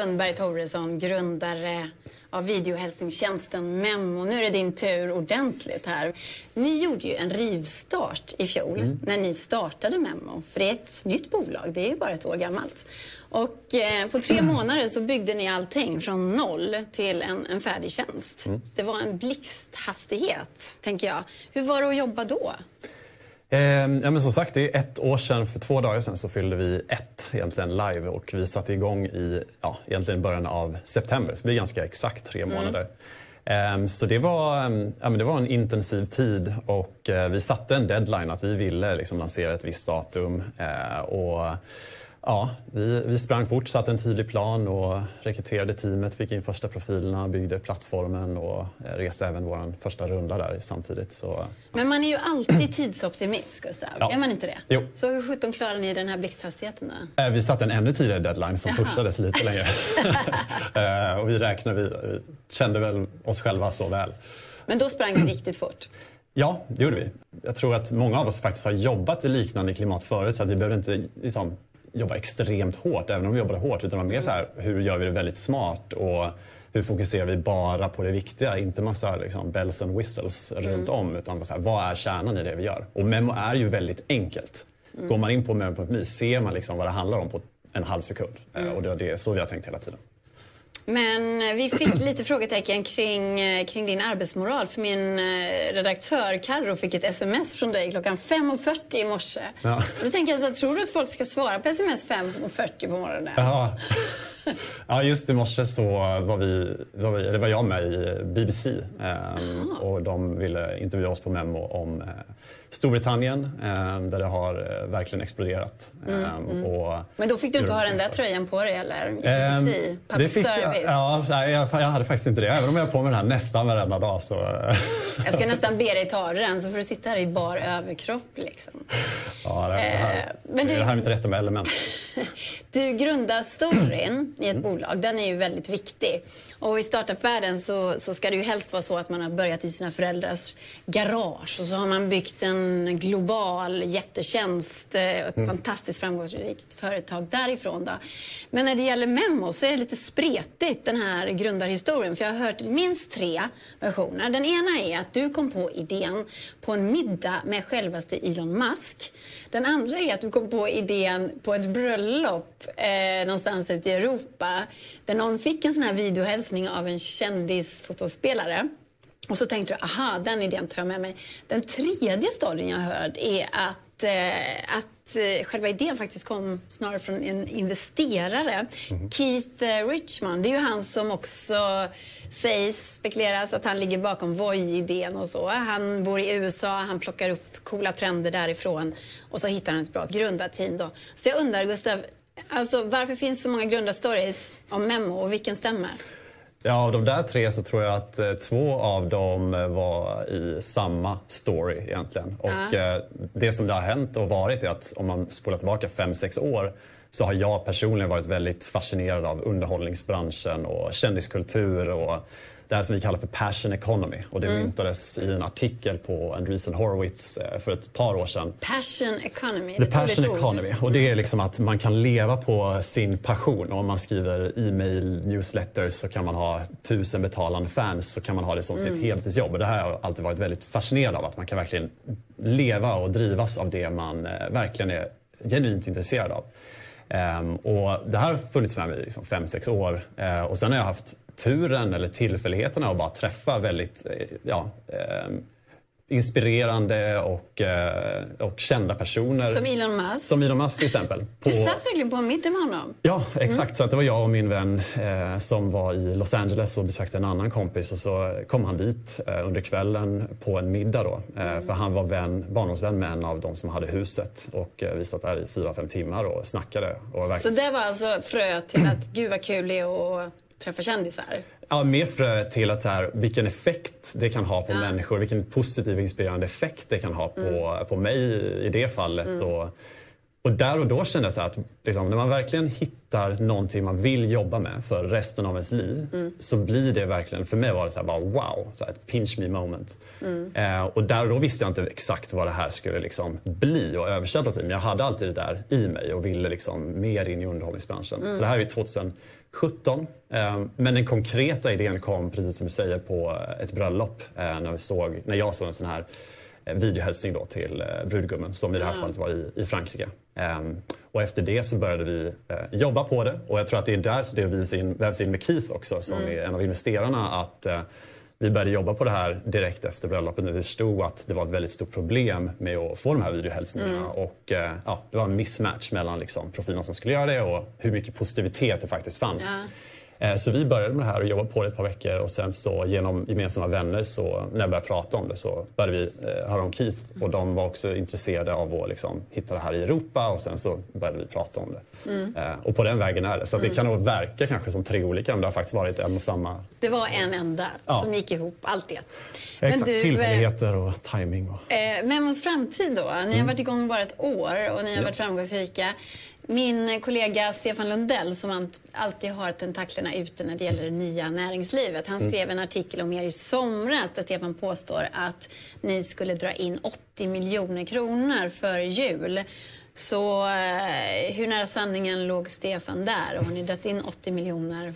Lundberg Toresson, grundare av videohälsningstjänsten Memmo. Nu är det din tur ordentligt här. Ni gjorde ju en rivstart i fjol mm. när ni startade Memmo. För det är ett nytt bolag, det är ju bara ett år gammalt. Och eh, på tre månader så byggde ni allting från noll till en, en färdig tjänst. Mm. Det var en blixthastighet, tänker jag. Hur var det att jobba då? Eh, ja, men som sagt, det är ett år sedan, för två dagar sedan så fyllde vi ett egentligen live och vi satte igång i ja, egentligen början av september, så det blir ganska exakt tre mm. månader. Mm. Så det var, ja, men det var en intensiv tid och eh, vi satte en deadline att vi ville liksom lansera ett visst datum. Eh, och Ja, vi, vi sprang fort, satte en tydlig plan och rekryterade teamet, fick in första profilerna, byggde plattformen och reste även vår första runda där samtidigt. Så, ja. Men man är ju alltid tidsoptimist, Gustav. Ja. Är man inte det? Jo. Så hur sjutton klarar ni den här blixthastigheten då? Eh, vi satte en ännu tidigare deadline som Jaha. pushades lite längre. Eh, och vi räknade, vi, kände väl oss själva så väl. Men då sprang det riktigt fort? Ja, det gjorde vi. Jag tror att många av oss faktiskt har jobbat i liknande klimat förut så att vi behöver inte liksom, jobba extremt hårt, även om vi jobbade hårt. Utan det var mer så här, hur gör vi det väldigt smart och hur fokuserar vi bara på det viktiga? Inte massa liksom, bells and whistles mm. runt om. Utan så här, vad är kärnan i det vi gör? Och Memo är ju väldigt enkelt. Mm. Går man in på memo.me ser man liksom vad det handlar om på en halv sekund. Mm. Och det är så vi har tänkt hela tiden. Men eh, vi fick lite frågetecken kring, eh, kring din arbetsmoral. För min eh, redaktör Carro fick ett sms från dig klockan 5.40 i morse. Ja. Då tänker jag så här, tror du att folk ska svara på sms 5.40 på morgonen? Ja. ja, just i morse så var vi, var vi, var jag med i BBC eh, och de ville intervjua oss på Memo om eh, Storbritannien eh, där det har eh, verkligen exploderat. Mm, ehm, mm. Och, Men då fick du inte ha den där tröjan på dig eller? BBC, ehm, public fick, service? Ja, nej, jag, jag, hade faktiskt inte det. Även om jag har på mig den här nästan varenda dag. Så... jag ska nästan be dig ta den så får du sitta här i bar överkropp. Liksom. Ja, det, här, eh, Men du, det här är mitt rätta med element. du grundar storyn i ett mm. bolag. Den är ju väldigt viktig. Och i startupvärlden så, så ska det ju helst vara så att man har börjat i sina föräldrars garage och så har man byggt en global jättetjänst, eh, ett mm. fantastiskt framgångsrikt företag därifrån. Då. Men när det gäller Memo så är det lite spretigt den här grundarhistorien för jag har hört minst tre versioner. Den ena är att du kom på idén på en middag med självaste Elon Musk. Den andra är att du kom på idén på ett bröllop eh, någonstans ute i Europa där någon fick en sån här videohälsning av en kändisfotospelare. Och så tänkte du, aha, den idén tar jag med mig. Den tredje storyn jag hört är att, eh, att eh, själva idén faktiskt kom snarare från en investerare. Mm. Keith eh, Richman, det är ju han som också sägs, spekuleras att han ligger bakom Voi-idén och så. Han bor i USA, han plockar upp coola trender därifrån och så hittar han ett bra grundarteam då. Så jag undrar Gustav, alltså, varför finns så många grundarstories om Memo och vilken stämmer? Ja, av de där tre så tror jag att eh, två av dem eh, var i samma story egentligen. Och ja. eh, det som det har hänt och varit är att om man spolar tillbaka fem sex år så har jag personligen varit väldigt fascinerad av underhållningsbranschen och kändiskultur och det här som vi kallar för passion economy. Och det mm. myntades i en artikel på Andreesen Horowitz eh, för ett par år sedan. Passion economy. The passion economy. Och det är liksom att man kan leva på sin passion. Och om man skriver e-mail, newsletters så kan man ha tusen betalande fans så kan man ha det som mm. sitt heltidsjobb. Och det här har jag alltid varit väldigt fascinerad av. Att man kan verkligen leva och drivas av det man eh, verkligen är genuint intresserad av. Ehm, och det här har funnits med mig i liksom fem, sex år. Ehm, och sen har jag haft turen eller tillfälligheterna att bara träffa väldigt eh, ja, eh, inspirerande och, eh, och kända personer. Som Elon Musk? Som Elon Musk till exempel. På... Du satt verkligen på en middag med honom? Ja, exakt. Mm. Så att det var jag och min vän eh, som var i Los Angeles och besökte en annan kompis och så kom han dit eh, under kvällen på en middag då. Eh, mm. För han var vän, barndomsvän med en av de som hade huset och eh, vi satt där i fyra, fem timmar och snackade. Och verkligen... Så det var alltså frö till att gud vad kul det är att träffa kändisar? Ja, mer frö till att så här, vilken effekt det kan ha på ja. människor. Vilken positiv inspirerande effekt det kan ha på, mm. på mig i det fallet. Mm. Och, och där och då kände jag så att liksom, när man verkligen hittar någonting man vill jobba med för resten av ens liv mm. så blir det verkligen, för mig var det så här, bara wow, så här, ett pinch me moment. Mm. Eh, och där och då visste jag inte exakt vad det här skulle liksom bli och översättas i men jag hade alltid det där i mig och ville liksom mer in i underhållningsbranschen. Mm. Så det här är 2000 17. Eh, men den konkreta idén kom, precis som du säger, på ett bröllop eh, när, vi såg, när jag såg en sån här eh, videohälsning då till brudgummen som i det här fallet var i, i Frankrike. Ehm, och efter det så började vi jobba på det och jag tror att det är där det vävs in, in med Keith också som mm. är en av investerarna. att vi började jobba på det här direkt efter bröllopet när vi förstod att det var ett väldigt stort problem med att få de här videohälsningarna. Mm. Och, uh, ja, det var en mismatch mellan liksom, profilerna som skulle göra det och hur mycket positivitet det faktiskt fanns. Ja. Eh, så vi började med det här och jobbade på det ett par veckor och sen så genom gemensamma vänner så när jag började prata om det så började vi eh, höra om Keith och de var också intresserade av att liksom hitta det här i Europa och sen så började vi prata om det. Mm. Eh, och på den vägen är det. Så det mm. kan nog verka kanske som tre olika men det har faktiskt varit en och samma. Det var en enda ja. som gick ihop, allt det. Exakt, du, tillfälligheter och timing. Och... Eh, Memos framtid då? Ni har mm. varit igång bara ett år och ni har ja. varit framgångsrika. Min kollega Stefan Lundell som alltid har tentaklerna ute när det gäller det nya näringslivet. Han skrev mm. en artikel om er i somras där Stefan påstår att ni skulle dra in 80 miljoner kronor för jul. Så eh, hur nära sanningen låg Stefan där? Och har ni dragit in 80 miljoner?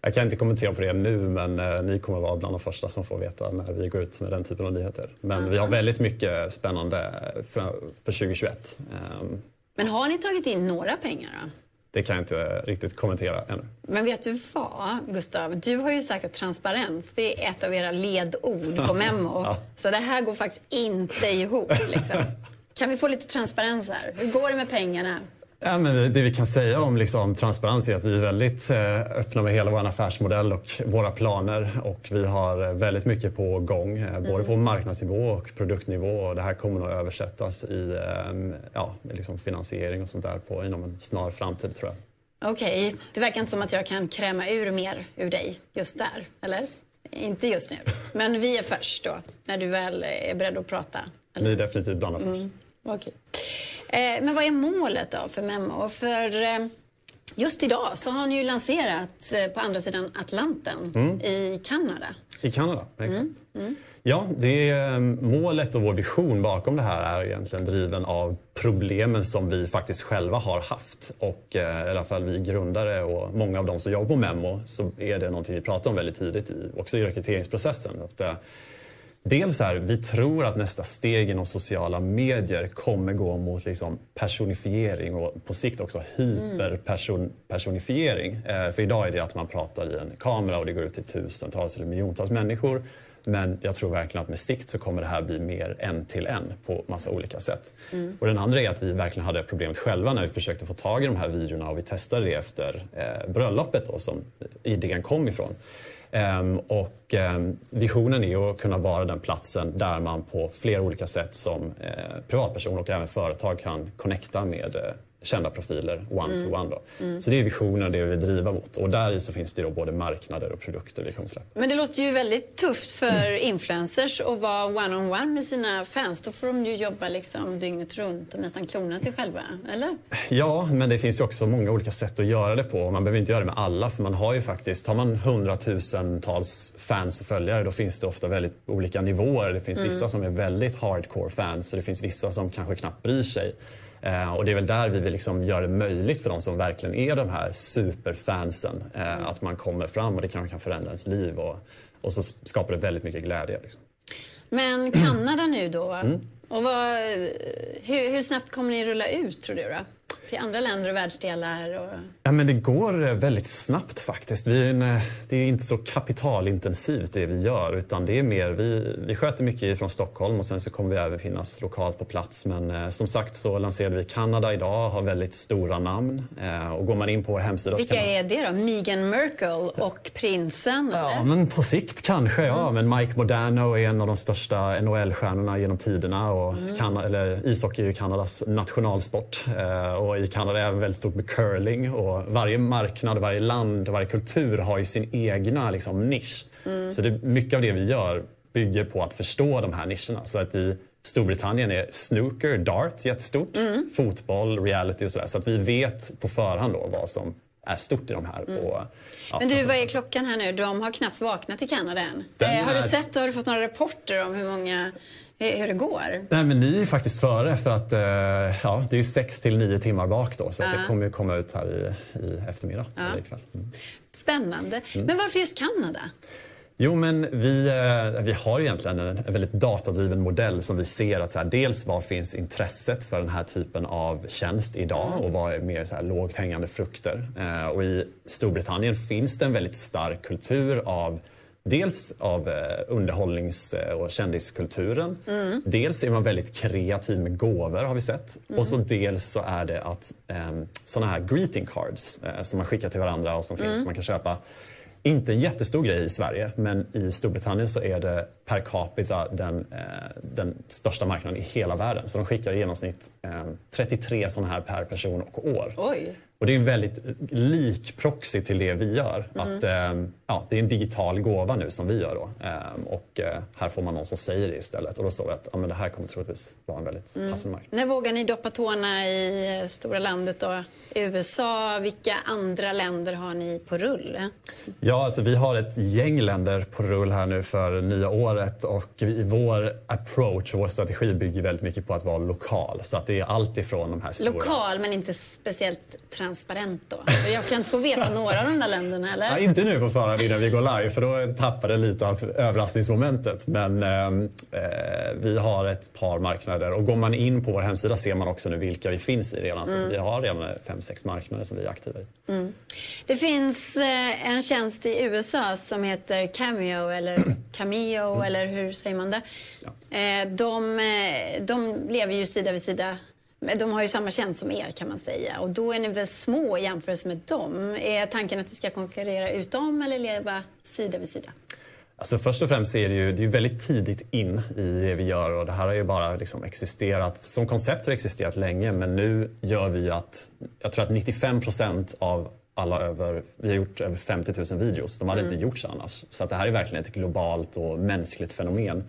Jag kan inte kommentera på det nu men eh, ni kommer vara bland de första som får veta när vi går ut med den typen av nyheter. Men Aha. vi har väldigt mycket spännande för, för 2021. Um, men har ni tagit in några pengar då? Det kan jag inte riktigt kommentera ännu. Men vet du vad, Gustav? Du har ju sagt att transparens det är ett av era ledord på Memo. ja. Så det här går faktiskt inte ihop. Liksom. Kan vi få lite transparens här? Hur går det med pengarna? Ja, men det vi kan säga om liksom, transparens är att vi är väldigt eh, öppna med hela vår affärsmodell och våra planer. Och vi har eh, väldigt mycket på gång, eh, mm. både på marknadsnivå och produktnivå. Och det här kommer att översättas i eh, ja, liksom finansiering och sånt där på, inom en snar framtid tror jag. Okej, okay. det verkar inte som att jag kan kräma ur mer ur dig just där, eller? Inte just nu, men vi är först då, när du väl är beredd att prata. Eller? Ni är definitivt bland först. Mm. Okay. Eh, men vad är målet då för Memmo? För eh, just idag så har ni ju lanserat eh, på andra sidan Atlanten mm. i Kanada. I Kanada, exakt. Mm. Mm. Ja, det är, målet och vår vision bakom det här är egentligen driven av problemen som vi faktiskt själva har haft. Och i alla fall vi grundare och många av de som jobbar på Memmo så är det någonting vi pratar om väldigt tidigt i, också i rekryteringsprocessen. Att, Dels här, vi tror att nästa steg inom sociala medier kommer gå mot liksom personifiering och på sikt också hyperpersonifiering. Eh, för idag är det att man pratar i en kamera och det går ut till tusentals eller miljontals människor. Men jag tror verkligen att med sikt så kommer det här bli mer en till en på massa olika sätt. Mm. Och den andra är att vi verkligen hade problemet själva när vi försökte få tag i de här videorna och vi testade det efter eh, bröllopet då, som idén kom ifrån. Ehm, och ehm, visionen är att kunna vara den platsen där man på flera olika sätt som eh, privatperson och även företag kan connecta med eh, kända profiler one-to-one. Mm. Mm. Så det är visionen, det vi vill driva mot. Och där i så finns det då både marknader och produkter vi kommer släppa. Men det låter ju väldigt tufft för mm. influencers att vara one-on-one -on -one med sina fans. Då får de ju jobba liksom dygnet runt och nästan klona sig själva, eller? Ja, men det finns ju också många olika sätt att göra det på. Man behöver inte göra det med alla, för man har ju faktiskt, har man hundratusentals fans och följare, då finns det ofta väldigt olika nivåer. Det finns mm. vissa som är väldigt hardcore fans och det finns vissa som kanske knappt bryr sig. Eh, och det är väl där vi vill liksom göra det möjligt för de som verkligen är de här superfansen. Eh, mm. Att man kommer fram och det kanske kan förändra ens liv och, och så skapar det väldigt mycket glädje. Liksom. Men Kanada nu då? Mm. Och vad, hur, hur, snabbt kommer ni rulla ut tror du? Då? Till andra länder och världsdelar? Och... Ja, men det går eh, väldigt snabbt faktiskt. Vi en, eh, det är inte så kapitalintensivt det vi gör utan det är mer, vi, vi sköter mycket från Stockholm och sen så kommer vi även finnas lokalt på plats. Men eh, som sagt så lanserade vi Kanada idag, har väldigt stora namn. Eh, och går man in på vår hemsida... Vilka man... är det då? Meghan Merkel och prinsen? Ja, eller? men på sikt kanske ja. Mm. Men Mike Modano är en av de största NHL-stjärnorna genom tiderna och mm. Kanada, eller ishockey är ju Kanadas nationalsport. Eh, och i Kanada är väldigt stort med curling. Och varje marknad, varje land varje kultur har ju sin egna liksom, nisch. Mm. Så det, mycket av det vi gör bygger på att förstå de här nischerna. Så att i Storbritannien är snooker, dart jättestort, Mm. fotboll, reality och sådär. Så att vi vet på förhand då vad som är stort i de här. Och, ja, Mm. Men du, vad är klockan här nu? De har knappt vaknat i Kanada än. Eh, har du sett, har du fått några rapporter om hur många, hur, det går? Nej, men ni är faktiskt före för att eh, ja, det är sex till nio timmar bak då. Så Ja. det kommer ju komma ut här i, i eftermiddag. eller ikväll. Mm. Spännande. Men varför just Kanada? Jo, men vi, eh, vi har egentligen en, en väldigt datadriven modell som vi ser att så här, dels var finns intresset för den här typen av tjänst idag och vad är mer så här, lågt hängande frukter. Eh, och I Storbritannien finns det en väldigt stark kultur av Dels av eh, underhållnings eh, och kändiskulturen. Dels är man väldigt kreativ med gåvor har vi sett. Och så dels så är det att eh, sådana här greeting cards eh, som man skickar till varandra och som finns som man kan köpa inte en jättestor grej i Sverige, men i Storbritannien så är det per capita den, den största marknaden i hela världen. Så de skickar i genomsnitt eh, 33 sådana här per person och år. Oj. Och det är en väldigt lik proxy till det vi gör. Att, eh, ja, det är en digital gåva nu som vi gör då. Eh, och eh, här får man någon som säger det istället. Och då står det att ja, men det här kommer troligtvis vara en väldigt passande marknad. När vågar ni doppa tårna i eh, stora landet då? USA, vilka andra länder har ni på rull? Ja, alltså vi har ett gäng länder på rull här nu för nya året och vi, vår approach, vår strategi bygger väldigt mycket på att vara lokal. Så att det är allt ifrån de här stora... Lokal men inte speciellt transparent då? Jag kan inte få veta några av de där länderna eller? Ja, inte nu på förhand innan vi går live för då tappar det lite av överraskningsmomentet. Men ehm, eh, vi har ett par marknader och går man in på vår hemsida ser man också nu vilka vi finns i redan. Så vi har redan fem, sex marknader som vi är aktiva i. Det finns eh, en tjänst i USA som heter Cameo eller Cameo eller hur säger man det? Eh, de, eh, de lever ju sida vid sida. Men De har ju samma tjänst som er kan man säga och då är ni väl små i jämförelse med dem. Är tanken att ni ska konkurrera ut dem eller leva sida vid sida? Alltså först och främst är det ju det är väldigt tidigt in i det vi gör och det här har ju bara liksom existerat, som koncept har existerat länge men nu gör vi att, jag tror att 95 procent av alla över, vi har gjort över 50 000 videos, de hade inte gjorts annars. Så att det här är verkligen ett globalt och mänskligt fenomen.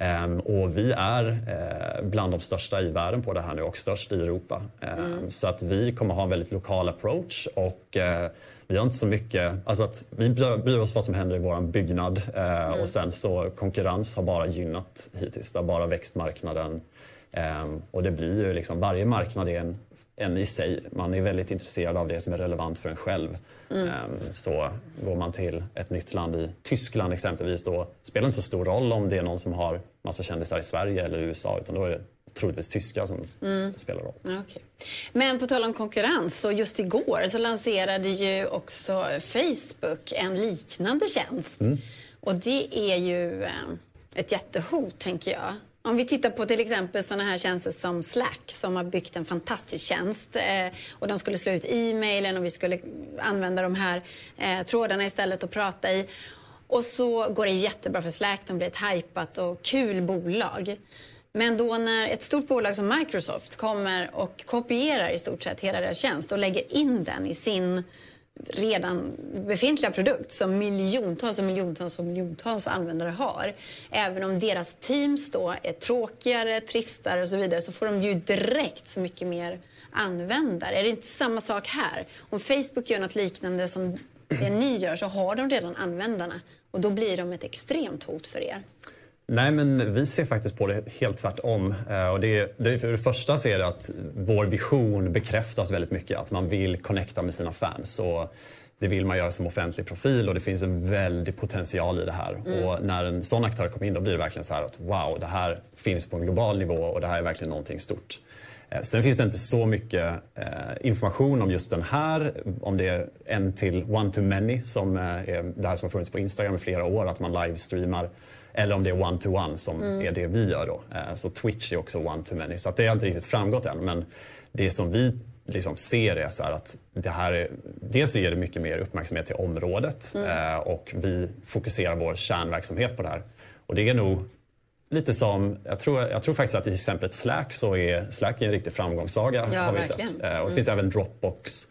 Ehm, och vi är eh, bland de största i världen på det här nu och störst i Europa. Ehm, Så att vi kommer ha en väldigt lokal approach och eh, vi har inte så mycket, alltså att vi bryr oss vad som händer i vår byggnad eh, och sen så konkurrens har bara gynnat hittills. Det har bara växt marknaden. Ehm, och det blir ju liksom, varje marknad är en, en i sig. Man är väldigt intresserad av det som är relevant för en själv. Ehm, så går man till ett nytt land, i Tyskland exempelvis, då spelar det inte så stor roll om det är någon som har massa kändisar i Sverige eller USA utan då är det troligtvis tyskar som spelar roll. Okej. Men på tal om konkurrens, så just igår så lanserade ju också Facebook en liknande tjänst. Och det är ju eh, ett jättehot, tänker jag. Om vi tittar på till exempel sådana här tjänster som Slack som har byggt en fantastisk tjänst eh, och de skulle slå ut e-mailen och vi skulle använda de här eh, trådarna istället och prata i. Och så går det jättebra för Slack, de blir ett hypat och kul bolag. Men då när ett stort bolag som Microsoft kommer och kopierar i stort sett hela deras tjänst och lägger in den i sin redan befintliga produkt som miljontals och miljontals och miljontals användare har. Även om deras teams då är tråkigare, tristare och så vidare så får de ju direkt så mycket mer användare. Är det inte samma sak här? Om Facebook gör något liknande som det ni gör så har de redan användarna och då blir de ett extremt hot för er. Nej, men vi ser faktiskt på det helt tvärtom. Eh, Och det, det, för det första så är det att vår vision bekräftas väldigt mycket. Att man vill connecta med sina fans. Och det vill man göra som offentlig profil och det finns en väldig potential i det här. Och när en sån aktör kommer in då blir det verkligen så här att wow, det här finns på en global nivå och det här är verkligen någonting stort. Eh, Sen finns det inte så mycket eh, information om just den här, om det är en till one to many som är det här som har funnits på Instagram i flera år, att man livestreamar. Eller om det är one to one som är det vi gör då. Eh, Så Twitch är också one to many. Så det har inte riktigt framgått än. Men det som vi liksom ser är så att det här är, dels ger det mycket mer uppmärksamhet till området eh, och vi fokuserar vår kärnverksamhet på det här. Och det är nog lite som, jag tror, jag tror faktiskt att i exempel Slack så är Slack är en riktig framgångssaga. Ja, har vi verkligen. sett. Eh, Och det finns även Dropbox.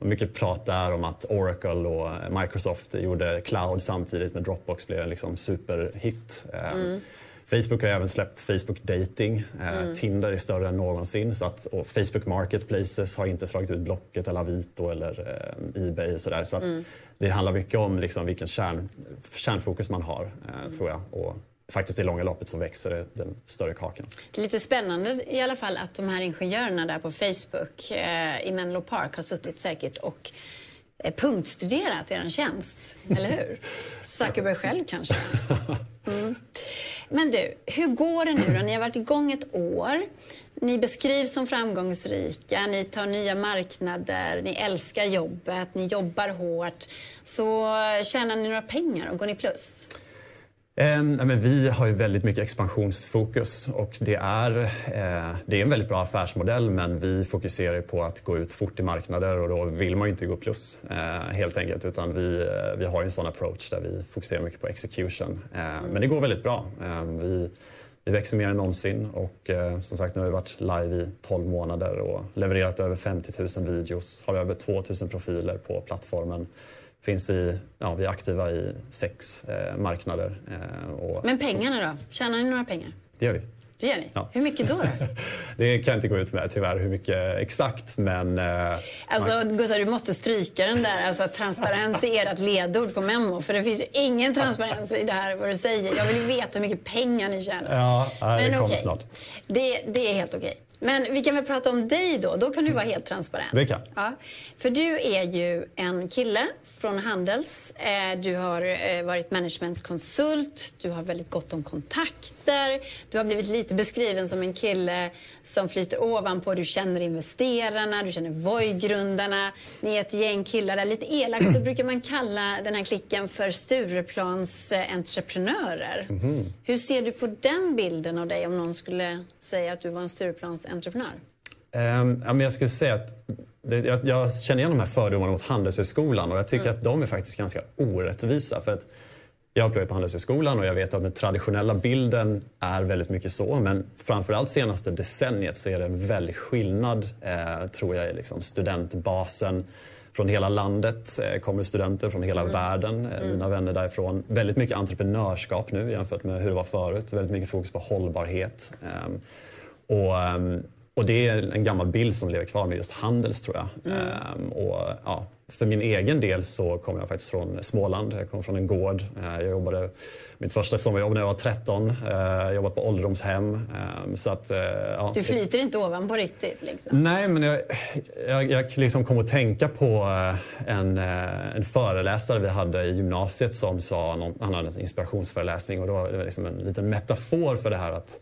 Och mycket prat där om att Oracle och Microsoft gjorde cloud samtidigt men Dropbox blev en liksom superhit. Eh, Facebook har även släppt Facebook Dating. Mm. Tinder är större än någonsin. Så att, Facebook Marketplaces har inte slagit ut Blocket eller Avito eller eh, Ebay. Och så där. Så att mm. Det handlar mycket om liksom vilken kärn, kärnfokus man har, eh, mm. tror jag. Och faktiskt i långa loppet så växer det, den större kakan. Det är lite spännande i alla fall att de här ingenjörerna där på Facebook eh, i Menlo Park har suttit säkert och eh, punktstuderat er tjänst, eller hur? Zuckerberg själv kanske? Mm. Men du, hur går det nu då? Ni har varit igång ett år. Ni beskrivs som framgångsrika, ni tar nya marknader, ni älskar jobbet, ni jobbar hårt. Så tjänar ni några pengar och går ni plus? Eh, men vi har ju väldigt mycket expansionsfokus och det är, eh, det är en väldigt bra affärsmodell men vi fokuserar på att gå ut fort i marknader och då vill man ju inte gå plus eh, helt enkelt utan vi, eh, vi har en sån approach där vi fokuserar mycket på execution. Eh, men det går väldigt bra. Eh, vi, vi växer mer än någonsin och eh, som sagt nu har vi varit live i 12 månader och levererat över 50 000 videos, har över 2 000 profiler på plattformen finns i, ja, vi är aktiva i sex eh, marknader. Eh, och, Men pengarna då? Tjänar ni några pengar? Det gör vi. Det gör ni? Ja. Hur mycket då? då? det kan jag inte gå ut med tyvärr, hur mycket exakt men... Eh, alltså man... Gustav, du måste stryka den där alltså, transparens är ert ledord på Memo. För det finns ju ingen transparens i det här vad du säger. Jag vill ju veta hur mycket pengar ni tjänar. Ja, det men, kommer okay. snart. Det, det är helt okej. Okay. Men vi kan väl prata om dig då. Då kan du vara helt transparent. Det kan. Ja. För du är ju en kille från Handels. Eh, du har eh, varit managementkonsult. Du har väldigt gott om kontakter. Du har blivit lite beskriven som en kille som flyter ovanpå. Du känner investerarna, du känner Voi-grundarna. Ni är ett gäng killar där. Lite elakt så brukar man kalla den här klicken för Stureplans entreprenörer. Mm. Hur ser du på den bilden av dig om någon skulle säga att du var en Stureplans entreprenör? Um, ja, men jag skulle säga att det, jag, jag, känner igen de här fördomarna mot Handelshögskolan och jag tycker mm. att de är faktiskt ganska orättvisa. För att jag har pluggat på Handelshögskolan och jag vet att den traditionella bilden är väldigt mycket så. Men framförallt senaste decenniet så är det en väldig skillnad, eh, tror jag, i liksom studentbasen. Från hela landet eh, kommer studenter från hela mm. världen, eh, mm. mina vänner därifrån. Väldigt mycket entreprenörskap nu jämfört med hur det var förut. Väldigt mycket fokus på hållbarhet. Eh, och, ehm, och det är en gammal bild som lever kvar med just Handels tror jag. Mm. Ehm, och, ja, för min egen del så kommer jag faktiskt från Småland. Jag kommer från en gård. Eh, jag jobbade mitt första sommarjobb när jag var 13. Eh, jag jobbat på ålderdomshem. Ehm, så att, eh, ja. Du flyter inte ovanpå riktigt? Liksom. Nej, men jag, jag, jag liksom kom att tänka på en, en föreläsare vi hade i gymnasiet som sa, någon, han hade en inspirationsföreläsning och då var det liksom en liten metafor för det här att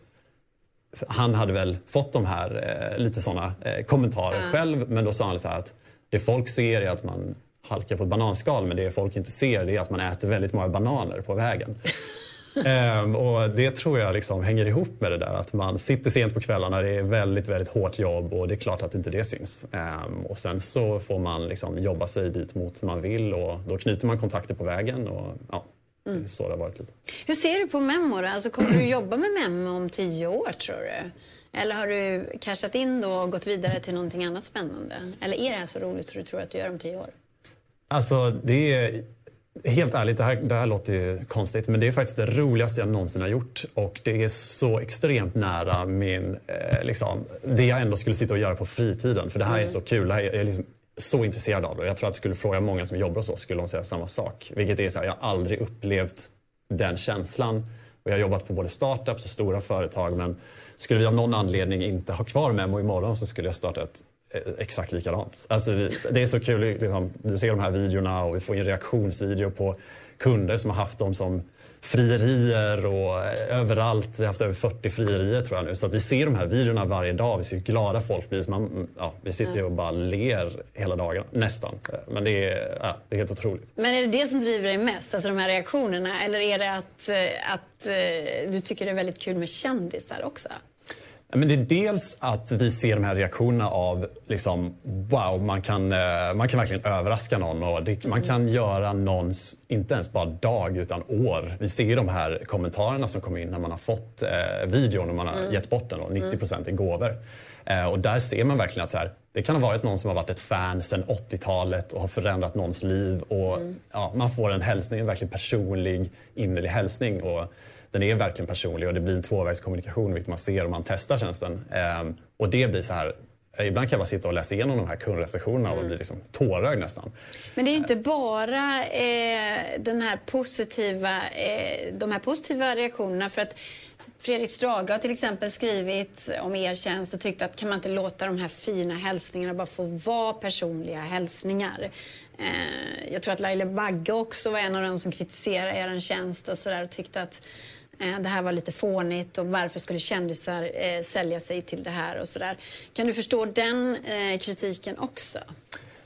han hade väl fått de här eh, lite sådana eh, kommentarer mm. själv men då sa han så att det folk ser är att man halkar på ett bananskal men det folk inte ser är att man äter väldigt många bananer på vägen. ehm, och det tror jag liksom hänger ihop med det där att man sitter sent på kvällarna, det är väldigt, väldigt hårt jobb och det är klart att inte det syns. Ehm, och sen så får man liksom jobba sig dit mot man vill och då knyter man kontakter på vägen. Och, ja, Mm. Så det har varit lite. Hur ser du på Memo? Alltså, kommer du jobba med Memo om tio år, tror du? Eller har du cashat in då och gått vidare till någonting annat spännande? Eller är det här så roligt som du tror att du gör om tio år? Alltså, det är... Helt ärligt, det här, det här låter ju konstigt men det är faktiskt det roligaste jag någonsin har gjort. Och det är så extremt nära min, eh, liksom, det jag ändå skulle sitta och göra på fritiden. För det här mm. är så kul. Det här är, är liksom så intresserad av det. Jag tror att skulle fråga många som jobbar hos oss skulle de säga samma sak. Vilket är så här, jag har aldrig upplevt den känslan. Och jag har jobbat på både startups och stora företag men skulle vi av någon anledning inte ha kvar Memo imorgon så skulle jag starta ett eh, exakt likadant. Alltså, det är så kul, liksom, du ser de här videorna och vi får en reaktionsvideo på kunder som har haft dem som frierier och eh, överallt. Vi har haft över 40 frierier tror jag nu. Så vi ser de här videorna varje dag. Vi ser glada folk blir. Man, ja, vi sitter ju och bara ler hela dagen, nästan. Men det är, ja, det är helt otroligt. Men är det det som driver dig mest, alltså de här reaktionerna? Eller är det att, eh, att eh, du tycker det är väldigt kul med kändisar också? Men det är dels att vi ser de här reaktionerna av liksom, wow, man kan, eh, man kan verkligen överraska någon och det, man kan göra någons, inte ens bara dag utan år. Vi ser de här kommentarerna som kommer in när man har fått eh, videon och man har mm. gett bort den och 90 procent är gåvor. Eh, och där ser man verkligen att så här, det kan ha varit någon som har varit ett fan sedan 80-talet och har förändrat någons liv och mm. ja, man får en hälsning, en verkligen personlig innerlig hälsning. Och, den är verkligen personlig och det blir en tvåvägskommunikation vilket man ser om man testar tjänsten. Ehm, och det blir så här Ibland kan jag bara sitta och läsa igenom de här kundrecensionerna och bli liksom tårögd nästan. Men det är ju inte bara eh, den här positiva, eh, de här positiva reaktionerna. För att Fredrik Strage har till exempel skrivit om er tjänst och tyckt att kan man inte låta de här fina hälsningarna bara få vara personliga hälsningar. Eh, jag tror att Laila Bagge också var en av de som kritiserade er tjänst och, så där, och tyckte att eh, Eh, det här var lite fånigt och varför skulle kändisar eh, sälja sig till det här och sådär. Kan du förstå den eh, kritiken också?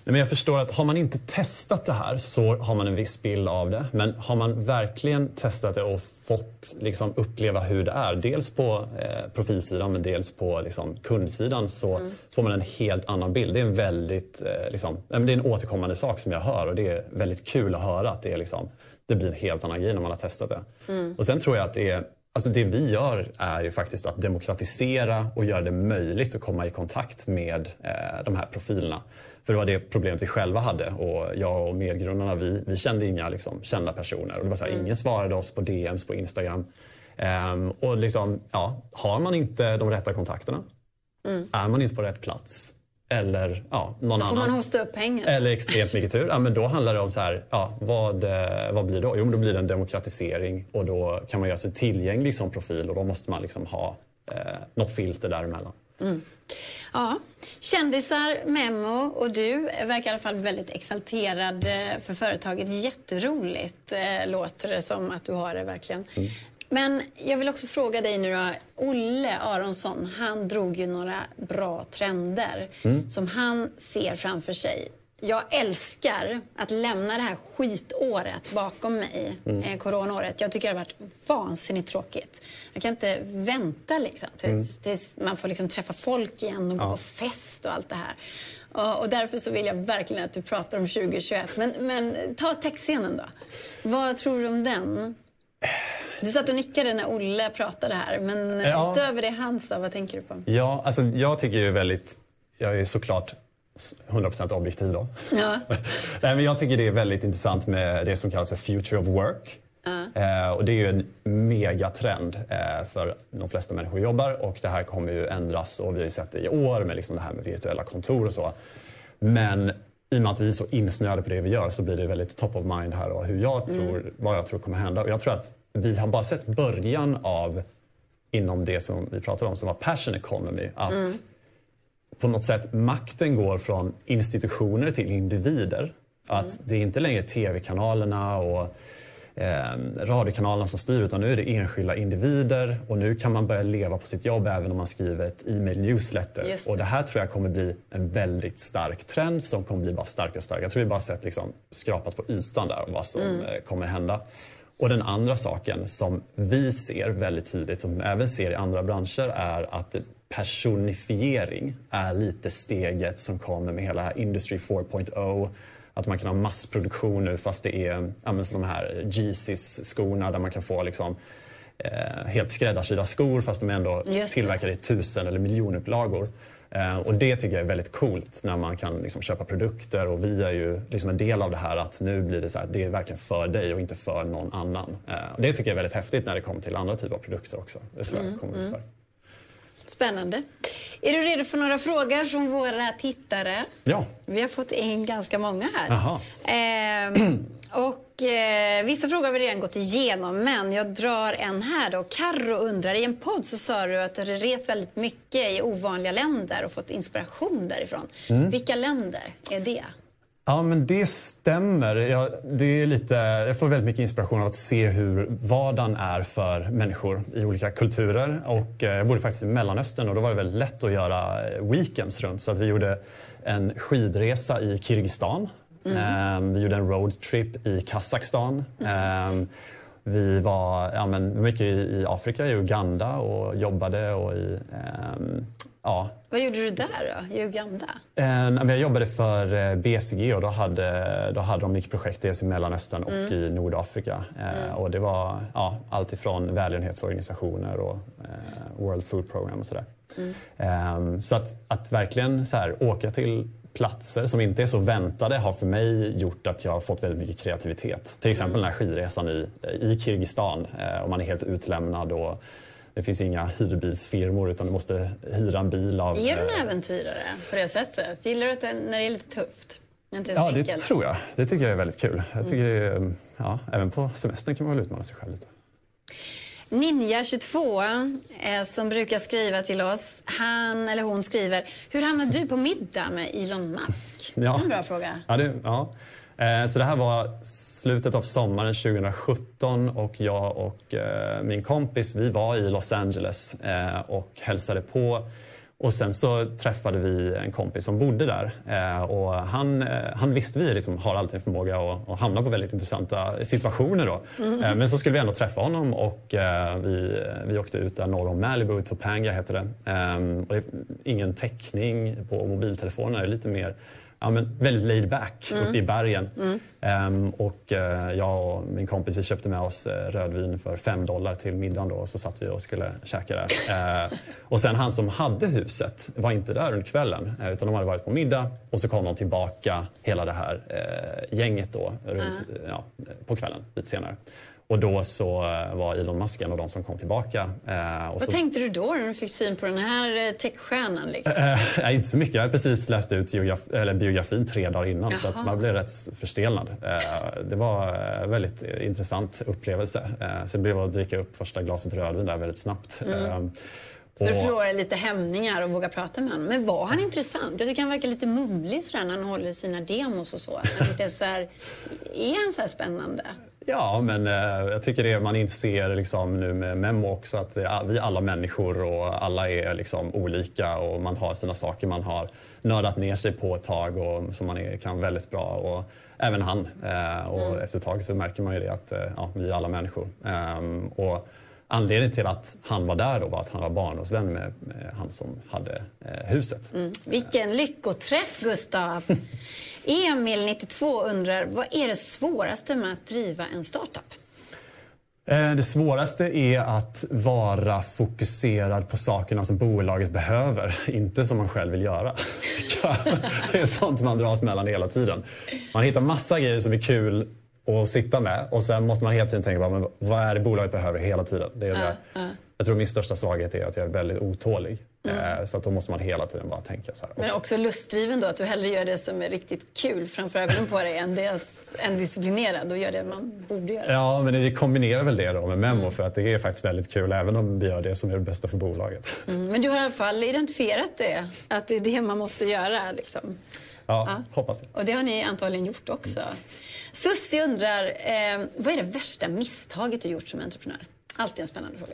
Men jag förstår att har man inte testat det här så har man en viss bild av det. Men har man verkligen testat det och fått liksom, uppleva hur det är, dels på eh, profilsidan men dels på liksom, kundsidan så mm. får man en helt annan bild. Det är en väldigt, eh, liksom, det är en återkommande sak som jag hör och det är väldigt kul att höra att det, är, liksom, det blir en helt annan grej när man har testat det. Mm. Och sen tror jag att det är Alltså det vi gör är ju faktiskt att demokratisera och göra det möjligt att komma i kontakt med eh, de här profilerna. För det var det problemet vi själva hade och jag och medgrundarna vi, vi kände inga liksom, kända personer. Och det var så här, mm. Ingen svarade oss på DMs på Instagram. Um, och liksom, ja, har man inte de rätta kontakterna, mm. är man inte på rätt plats eller ja, någon då får annan. man hosta upp pengar. Eller extremt mycket tur. Ja, men då handlar det om så här, ja, vad, eh, vad blir det då? Jo, då blir det en demokratisering och då kan man göra sig tillgänglig som profil och då måste man liksom ha eh, något filter däremellan. Mm. Ja, kändisar, Memo och du verkar i alla fall väldigt exalterad eh, för företaget. Jätteroligt eh, låter det som att du har det verkligen. Men jag vill också fråga dig nu då. Olle Aronsson, han drog ju några bra trender mm. som han ser framför sig jag älskar att lämna det här skitåret bakom mig, mm. eh, coronaåret. Jag tycker det har varit vansinnigt tråkigt. Jag kan inte vänta liksom, tills, mm. tills man får liksom träffa folk igen och gå på fest och allt det här. Och, och, därför så vill jag verkligen att du pratar om 2021. Men, men ta textscenen då. Vad tror du om den? Du satt och nickade när Olle pratade här, men ja. utöver det han sa, vad tänker du på? Ja, alltså jag tycker ju väldigt... Jag är såklart 100% objektiv då. Ja. Nej, men jag tycker det är väldigt intressant med det som kallas för future of work. Uh. Eh, och det är ju en megatrend eh, för de flesta människor jobbar och det här kommer ju ändras och vi har ju sett det i år med liksom det här med virtuella kontor och så. Men i och med att vi är så insnöade på det vi gör så blir det väldigt top of mind här och hur jag mm. tror, mm. vad jag tror kommer hända. Och jag tror att vi har bara sett början av inom det som vi pratade om som var passion economy. Att mm på något sätt makten går från institutioner till individer. Att mm. det är inte längre tv-kanalerna och eh, radiokanalerna som styr utan nu är det enskilda individer och nu kan man börja leva på sitt jobb även om man skriver ett e-mail newsletter. Det. Och det här tror jag kommer bli en väldigt stark trend som kommer bli bara starkare och starkare. Jag tror vi bara sett liksom skrapat på ytan där vad som mm. Eh, kommer hända. Och den andra saken som vi ser väldigt tydligt, som vi även ser i andra branscher, är att personifiering är lite steget som kommer med hela Industry 4.0. Att man kan ha massproduktion nu fast det är ja, de här Yeezys-skorna där man kan få liksom, eh, helt skräddarsydda skor fast de är ändå tillverkade i tusen eller miljonupplagor. Eh, och det tycker jag är väldigt coolt när man kan liksom, köpa produkter och vi är ju liksom en del av det här att nu blir det så här, det är verkligen för dig och inte för någon annan. Eh, och det tycker jag är väldigt häftigt när det kommer till andra typer av produkter också. Det tror jag mm, kommer bli mm. Spännande. Är du redo för några frågor från våra tittare? Ja. Vi har fått in ganska många här. Ehm, och eh, Vissa frågor har vi redan gått igenom, men jag drar en här. då. Carro undrar, i en podd så sa du att du har rest väldigt mycket i ovanliga länder och fått inspiration därifrån. Mm. Vilka länder är det? Ja, men det stämmer. Jag, det är lite, jag får väldigt mycket inspiration av att se hur vardagen är för människor i olika kulturer. Och, eh, jag bodde faktiskt i Mellanöstern och då var det väldigt lätt att göra eh, weekends runt. Så att vi gjorde en skidresa i Kirgizistan. Mm. Eh, vi gjorde en roadtrip i Kazakstan. Mm. Vi var ja, men mycket i, i Afrika, i Uganda och jobbade och i ehm, Ja. Vad gjorde du där då, i Uganda? Eh, jag jobbade för eh, BCG och då hade, då hade de mycket projekt dels i Mellanöstern och mm. i Nordafrika. Eh, mm. Och det var ja, allt ifrån välgörenhetsorganisationer och World Food Program och sådär. Mm. Så att, att verkligen så här, åka till platser som inte är så väntade har för mig gjort att jag har fått väldigt mycket kreativitet. Till exempel den här skidresan i, i Kirgizistan eh, och man är helt utlämnad och det finns inga hyrbilsfirmor utan du måste hyra en bil av... Är du en äventyrare på det sättet? Gillar du det när det är lite tufft? Inte ja, det enkelt? tror jag. Det tycker jag är väldigt kul. Jag tycker, mm. ja, även på semestern kan man väl utmana sig själv lite. Ninja22 eh, som brukar skriva till oss, han eller hon skriver Hur hamnade du på middag med Elon Musk? Ja. En bra fråga. Ja, det, ja. Eh, så det här var slutet av sommaren 2017 och jag och eh, min kompis vi var i Los Angeles eh, och hälsade på och sen så träffade vi en kompis som bodde där och han, han visste vi liksom har alltid en förmåga att, att hamna på väldigt intressanta situationer. Då. Mm. Men så skulle vi ändå träffa honom och vi, vi åkte ut där norr om Malibu, Topanga heter det. Ehm, och det är ingen täckning på mobiltelefonerna, det är lite mer ja, men väldigt laid back mm. uppe i bergen. Mm. Um, och uh, jag och min kompis vi köpte med oss uh, rödvin för 5 dollar till middagen då, och så satt vi och skulle käka där. Uh, och sen han som hade huset var inte där under kvällen utan de hade varit på middag och så kom de tillbaka hela det här gänget då runt, ja, på kvällen lite senare. Och då så eh, var Elon Musk en av de som kom tillbaka. Eh, Vad så... tänkte du då när du fick syn på den här eh, techstjärnan? Liksom? Eh, inte så mycket. Jag hade precis läst ut biografin tre dagar innan Jaha. så man blev rätt förstelnad. Det var en väldigt intressant upplevelse. Så det blev att dricka upp första glaset rödvin där väldigt snabbt. Mm. Så du förlorade lite hämningar och våga prata med honom. Men var han intressant? Jag tycker han verkar lite mumlig sådär när han håller sina demos och så. Men inte så här, är han så här spännande? Ja, men eh, jag tycker det man inser liksom nu med Memo också att vi är alla människor och alla är liksom olika och man har sina saker man har nördat ner sig på ett tag och som man är, kan väldigt bra. Och även han. Eh, och mm. efter ett tag så märker man ju det att eh, ja, vi är alla människor. Um, och Anledningen till att han var där då var att han var barndomsvän med, han som hade eh, huset. Mm. Vilken lyckoträff, Gustav! Emil, 92, undrar vad är det svåraste med att driva en startup? Eh, det svåraste är att vara fokuserad på sakerna som bolaget behöver, inte som man själv vill göra. Det är sånt man dras mellan hela tiden. Man hittar massa grejer som är kul att sitta med och sen måste man hela tiden tänka på vad är det bolaget behöver hela tiden. Det är uh. Jag tror min största svaghet är att jag är väldigt otålig. Mm. Eh, så att då måste man hela tiden bara tänka så här. Men också lustdriven då, att du hellre gör det som är riktigt kul framför ögonen på dig än, det, än disciplinerad och gör det man borde göra. Ja, men vi kombinerar väl det då med Memo mm. för att det är faktiskt väldigt kul även om vi gör det som är det bästa för bolaget. Mm. Men du har i alla fall identifierat det, att det är det man måste göra liksom. Ja, ja, hoppas det. Och det har ni antagligen gjort också. Sussi undrar, eh, vad är det värsta misstaget du gjort som entreprenör? Alltid en spännande fråga.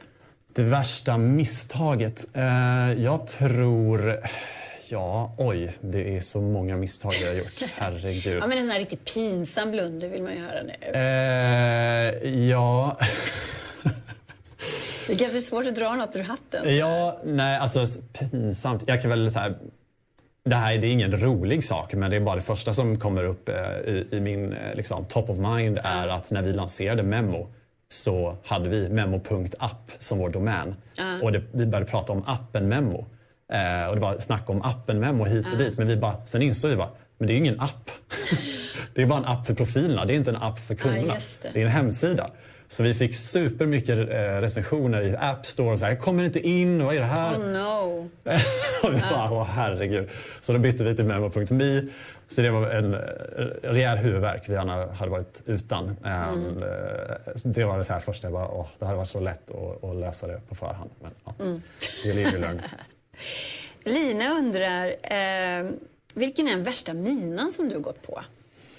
Det värsta misstaget? Eh, jag tror... Ja, oj, det är så många misstag jag har gjort. Herregud. ja, men en sån här riktigt pinsam blunder vill man ju höra nu. Eh, ja... det kanske är svårt att dra något ur hatten. Ja, nej, alltså pinsamt. Jag kan väl så här, det här det är ingen rolig sak, men det är bara det första som kommer upp eh, i, i min eh, liksom, top of mind är att när vi lanserade Memo så hade vi memo.app som vår domän. Uh. Och det, vi började prata om appen Memo. Eh, och det var snack om appen Memo hit och uh. dit. Men vi bara, sen insåg vi bara, men det är ju ingen app. det är bara en app för profilerna, det är inte en app för kunderna. Uh, det. det. är en hemsida. Så vi fick supermycket eh, recensioner i App Store. Så här, jag kommer inte in, vad är det här? Oh no. och vi bara, åh herregud. Så då bytte vi till memo.me. Så det var en rejäl huvudvärk vi gärna hade varit utan. Ehm, mm. Det var det så här första, jag bara, åh, det hade varit så lätt att, att lösa det på förhand. Men ja, mm. det är ju lögn. Lina undrar, eh, vilken är den värsta minan som du har gått på?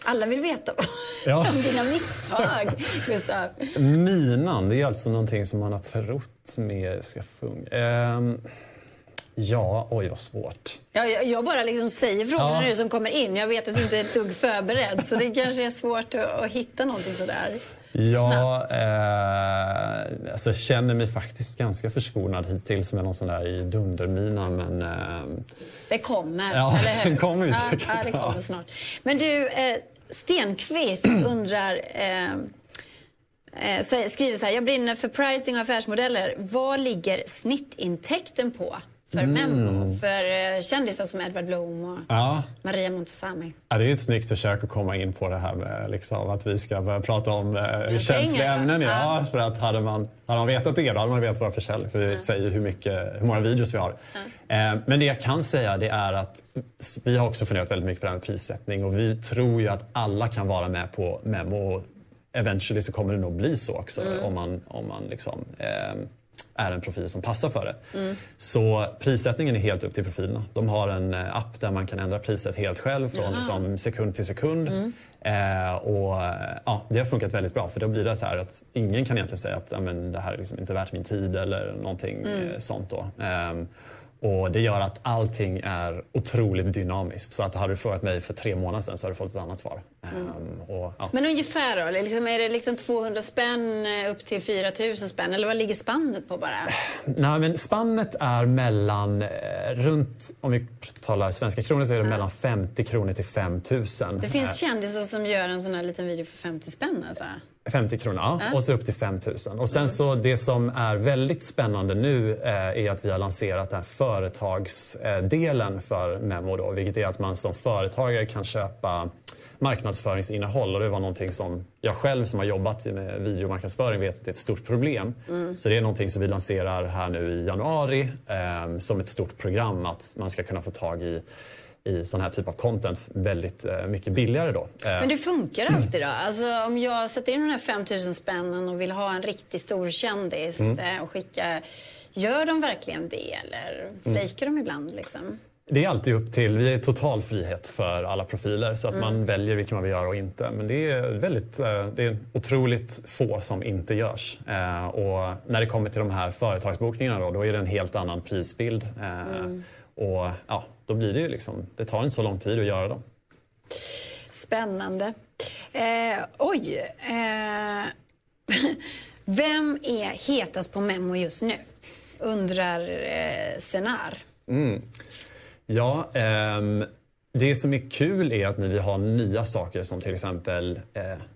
Alla vill veta ja. om dina misstag, Gustav. Minan, det är alltså någonting som man har trott mer ska fungera. Um, ja, oj vad svårt. Ja, jag, jag bara liksom säger frågorna ja. nu som kommer in. Jag vet att du inte är ett dugg förberedd så det kanske är svårt att, att hitta någonting sådär. Ja, eh, alltså jag känner mig faktiskt ganska förskonad hittills med någon sån där dundermina. Men, eh, det kommer, ja, eller hur? Den kommer ju säkert. Ja, det kommer snart. Men du, eh, Stenqvist undrar eh, eh skriver så här, jag brinner för pricing och affärsmodeller. Vad ligger snittintäkten på för mm. Memo. För eh, kändisar som Edward Blom och ja. Maria Montazami. Ja, det är ett snyggt försök att komma in på det här med liksom, att vi ska börja prata om eh, känsliga ämnen. Ja. ja. för att hade man, hade man vetat det då hade man vetat våra försäljning. För vi ja. säger hur, mycket, hur många videos vi har. Eh, men det jag kan säga det är att vi har också funderat väldigt mycket på det här med prissättning och vi tror ju att alla kan vara med på Memo. Eventually så kommer det nog bli så också mm. om man, om man liksom, eh, är en profil som passar för det. Mm. Så prissättningen är helt upp till profilerna. De har en eh, app där man kan ändra priset helt själv från liksom, sekund till sekund. Mm. Eh, och, ja, det har funkat väldigt bra för då blir det så att ingen kan egentligen säga att det här är liksom inte värt min tid eller någonting mm. Eh, sånt. Då. Eh, och det gör att allting är otroligt dynamiskt. Så att hade du frågat mig för tre månader sedan så hade du fått ett annat svar. Mm. Um, och, ja. Men ungefär då? Liksom, är det liksom 200 spänn upp till 4000 spänn? Eller vad ligger spannet på bara? Nej, men spannet är mellan, eh, runt, om vi talar svenska kronor så är det ja. mellan 50 kronor till 5000. Det finns kändisar som gör en sån här liten video för 50 spänn alltså? 50 kronor, ja. och så upp till 5 000. Och sen så det som är väldigt spännande nu eh, är att vi har lanserat den här företagsdelen för Memo då, vilket är att man som företagare kan köpa marknadsföringsinnehåll och det var någonting som jag själv som har jobbat med videomarknadsföring vet att det är ett stort problem. Mm. Så det är någonting som vi lanserar här nu i januari eh, som ett stort program att man ska kunna få tag i i sån här typ av content väldigt eh, mycket billigare då. Men det funkar alltid då? Alltså om jag sätter in de här 5000 spännen och vill ha en riktigt stor kändis mm. Eh, och skicka, gör de verkligen det eller fejkar mm. de ibland liksom? Det är alltid upp till, vi är total frihet för alla profiler så att mm. man väljer vilka man vill göra och inte. Men det är väldigt, eh, det är otroligt få som inte görs. Och när det kommer till de här företagsbokningarna då, då är det en helt annan prisbild. Mm. Och ja, då blir det ju liksom, det tar inte så lång tid att göra dem. Spännande. Eh, oj. Eh, vem är hetast på Memo just nu? Undrar eh, Senar. Mm. Ja, ehm, det som är kul är att när vi har nya saker som till exempel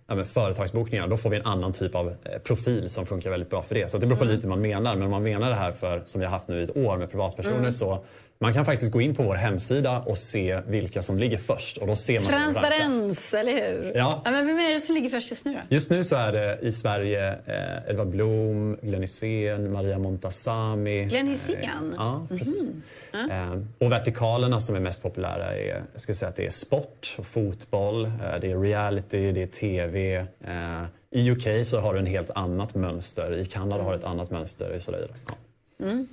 eh, företagsbokningar, då får vi en annan typ av eh, profil som funkar väldigt bra för det. Så det beror på mm. lite vad man menar. Men om man menar det här för, som vi har haft nu i ett år med privatpersoner mm. så man kan faktiskt gå in på vår hemsida och se vilka som ligger först. Och då ser man Transparens, eller hur? Ja. ja. men vem är det som ligger först just nu då? Just nu så är det i Sverige eh, Edvard Blom, Glenn Hysén, Maria Montazami. Glenn Hysén? Eh, ja, precis. Mm. Eh, och vertikalerna som är mest populära är, jag skulle säga att det är sport och fotboll, eh, det är reality, det är TV. Eh, I UK så har du en helt annat mönster, i Kanada har du ett annat mönster och så vidare. Ja. Mm.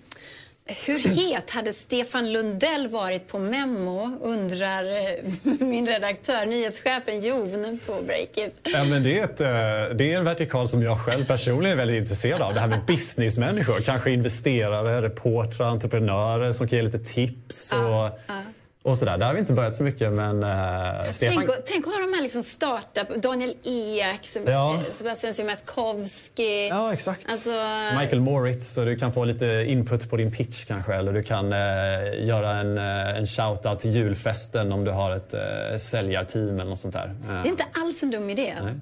Hur het hade Stefan Lundell varit på Memo, undrar eh, min redaktör, nyhetschefen Jon på Breakit. Ja, men det, är ett, eh, det är en vertikal som jag själv personligen är väldigt intresserad av. Det här med businessmänniskor, kanske investerare, reportrar, entreprenörer som kan ge lite tips. Och, ja, ja och sådär. Där har vi inte börjat så mycket men... Uh, Stefan... tänk, tänk att ha de här liksom startup, Daniel Ek, ja. Sebastian Siemiatkowski. Ja exakt. Alltså... Michael Moritz, så du kan få lite input på din pitch kanske. Eller du kan uh, göra en, uh, en shout-out till julfesten om du har ett uh, säljarteam eller något sånt där. Det är inte alls en dum idé. Nej.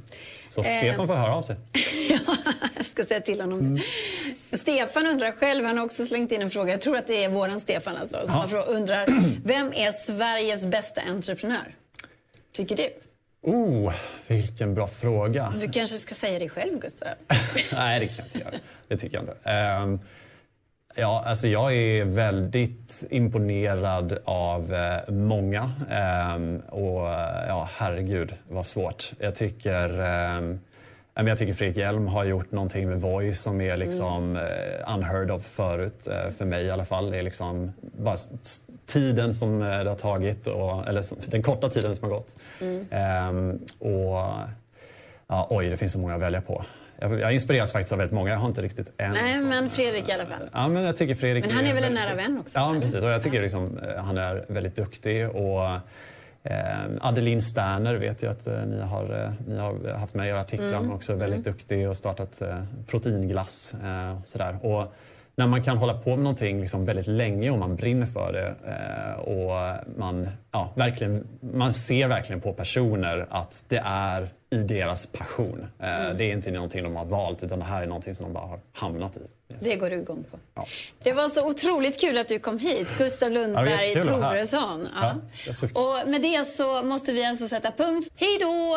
Så Stefan får höra av sig. ja, jag ska säga till honom mm. Stefan undrar själv, han har också slängt in en fråga, jag tror att det är våran Stefan alltså, som ja. undrar, vem är Sveriges bästa entreprenör? Tycker du? Oh, vilken bra fråga. Du kanske ska säga det själv, Gustav? Nej, det kan jag inte göra. Det tycker jag inte. Um, Ja, alltså jag är väldigt imponerad av eh, många. Um, och ja, herregud vad svårt. Jag tycker, um, jag tycker Fredrik Hjelm har gjort någonting med Voice som är liksom mm. uh, unheard of förut, för mig i alla fall. Det är liksom bara tiden som det har tagit, och, eller den korta tiden som har gått. Mm. Um, och ja, Oj, det finns så många att välja på. Jag, inspireras faktiskt av väldigt många. Jag har inte riktigt en. Nej, som, men Fredrik i alla fall. Ja, men jag tycker Fredrik men han är, är väl en nära vän också? Ja, precis. Och jag tycker liksom, eh, han är väldigt duktig. Och, eh, Adeline Sterner vet jag att eh, ni, har, ni har haft med i era artiklar. Mm. Hon är också väldigt mm. duktig och startat eh, proteinglass. Eh, sådär. Och, när man kan hålla på med någonting liksom väldigt länge och man brinner för det eh, och man, ja, verkligen, man ser verkligen på personer att det är i deras passion. Eh, mm. Det är inte någonting de har valt utan det här är någonting som de bara har hamnat i. Det går du igång på. Ja. Det var så otroligt kul att du kom hit, Gustav Lundberg ja, Toresson. Ja. Ja, och med det så måste vi alltså sätta punkt. Hej då!